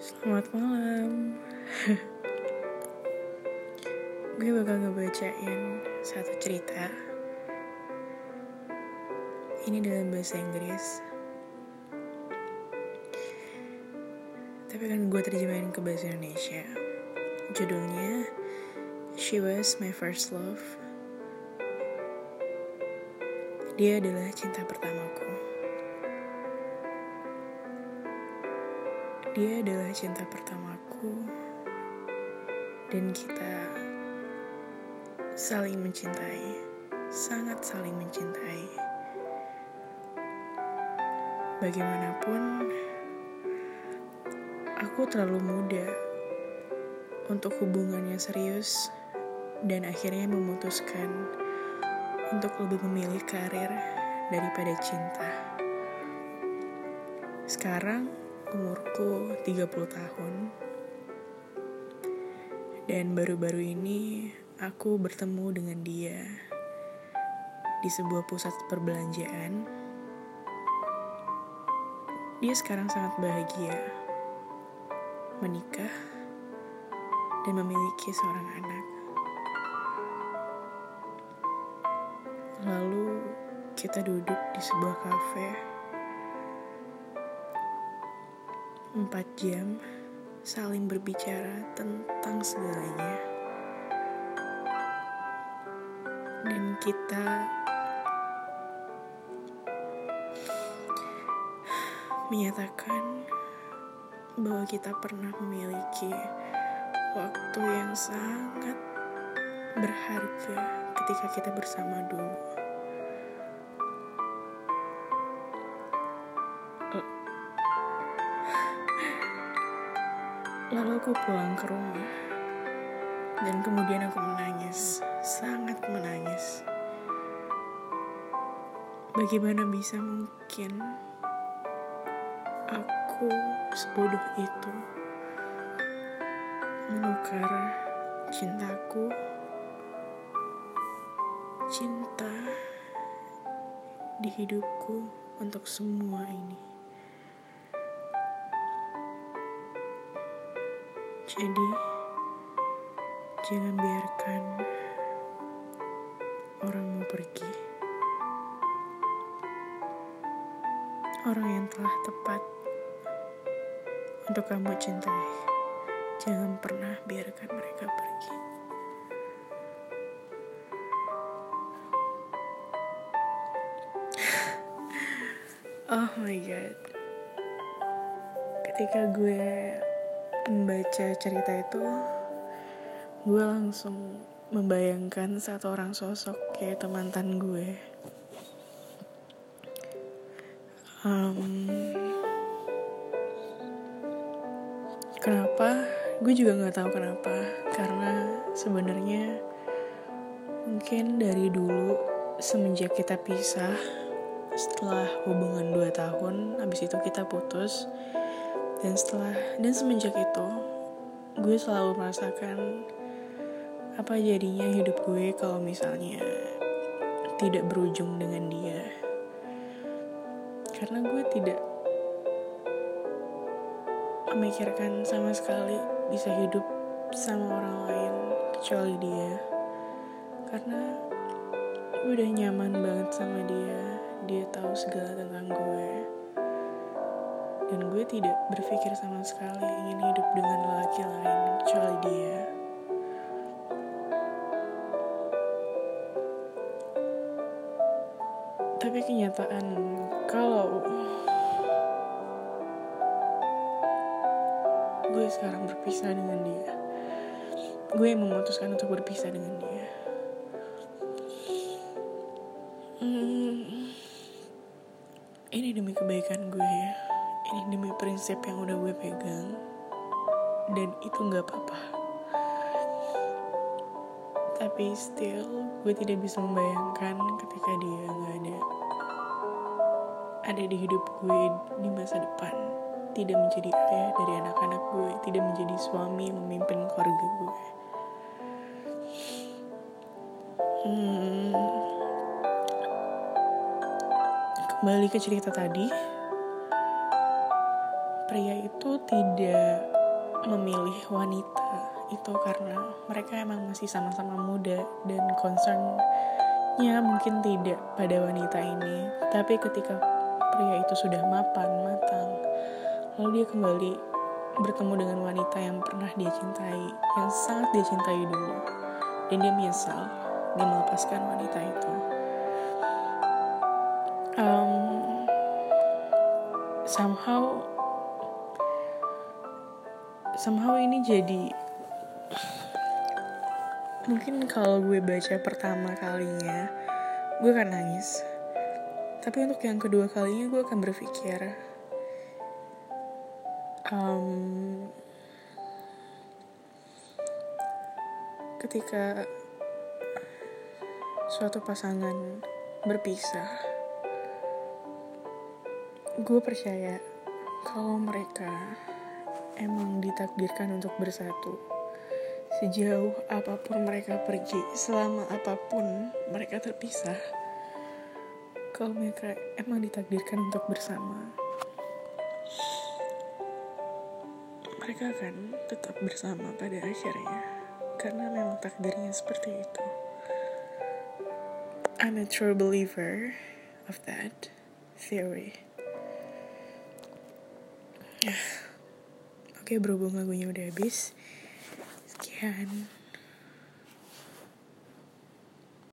Selamat malam. Gue bakal ngebacain satu cerita. Ini dalam bahasa Inggris. Tapi kan gue terjemahin ke bahasa Indonesia. Judulnya She Was My First Love. Dia adalah cinta pertamaku. Dia adalah cinta pertamaku, dan kita saling mencintai, sangat saling mencintai. Bagaimanapun, aku terlalu muda untuk hubungannya serius, dan akhirnya memutuskan untuk lebih memilih karir daripada cinta. Sekarang, umurku 30 tahun. Dan baru-baru ini aku bertemu dengan dia di sebuah pusat perbelanjaan. Dia sekarang sangat bahagia, menikah, dan memiliki seorang anak. Lalu kita duduk di sebuah kafe Empat jam saling berbicara tentang segalanya. Dan kita menyatakan bahwa kita pernah memiliki waktu yang sangat berharga ketika kita bersama dulu. Lalu aku pulang ke rumah dan kemudian aku menangis, sangat menangis. Bagaimana bisa mungkin aku sebodoh itu menukar cintaku, cinta di hidupku untuk semua ini. Jadi, jangan biarkan orang mau pergi. Orang yang telah tepat untuk kamu cintai, jangan pernah biarkan mereka pergi. oh my god, ketika gue membaca cerita itu gue langsung membayangkan satu orang sosok kayak mantan gue. Um, kenapa? Gue juga nggak tahu kenapa. Karena sebenarnya mungkin dari dulu semenjak kita pisah setelah hubungan 2 tahun habis itu kita putus dan setelah dan semenjak itu gue selalu merasakan apa jadinya hidup gue kalau misalnya tidak berujung dengan dia. Karena gue tidak memikirkan sama sekali bisa hidup sama orang lain kecuali dia. Karena gue udah nyaman banget sama dia. Dia tahu segala tentang gue dan gue tidak berpikir sama sekali ingin hidup dengan lelaki lain kecuali dia. Tapi kenyataan kalau gue sekarang berpisah dengan dia, gue memutuskan untuk berpisah dengan dia. Hmm, ini demi kebaikan gue ya ini demi prinsip yang udah gue pegang. Dan itu nggak apa-apa. Tapi still gue tidak bisa membayangkan ketika dia nggak ada. Ada di hidup gue di masa depan. Tidak menjadi ayah dari anak-anak gue. Tidak menjadi suami memimpin keluarga gue. Hmm. kembali ke cerita tadi pria itu tidak memilih wanita itu karena mereka emang masih sama-sama muda dan concernnya mungkin tidak pada wanita ini. Tapi ketika pria itu sudah mapan matang lalu dia kembali bertemu dengan wanita yang pernah dia cintai yang sangat dia cintai dulu. Dan dia menyesal dia melepaskan wanita itu. Um, somehow somehow ini jadi mungkin kalau gue baca pertama kalinya gue akan nangis. Tapi untuk yang kedua kalinya gue akan berpikir um, ketika suatu pasangan berpisah gue percaya kalau mereka emang ditakdirkan untuk bersatu Sejauh apa pun mereka pergi, selama apa pun mereka terpisah, kalau mereka emang ditakdirkan untuk bersama, mereka akan tetap bersama pada akhirnya, karena memang takdirnya seperti itu. I'm a true believer of that theory. Oke, berhubung lagunya udah habis, sekian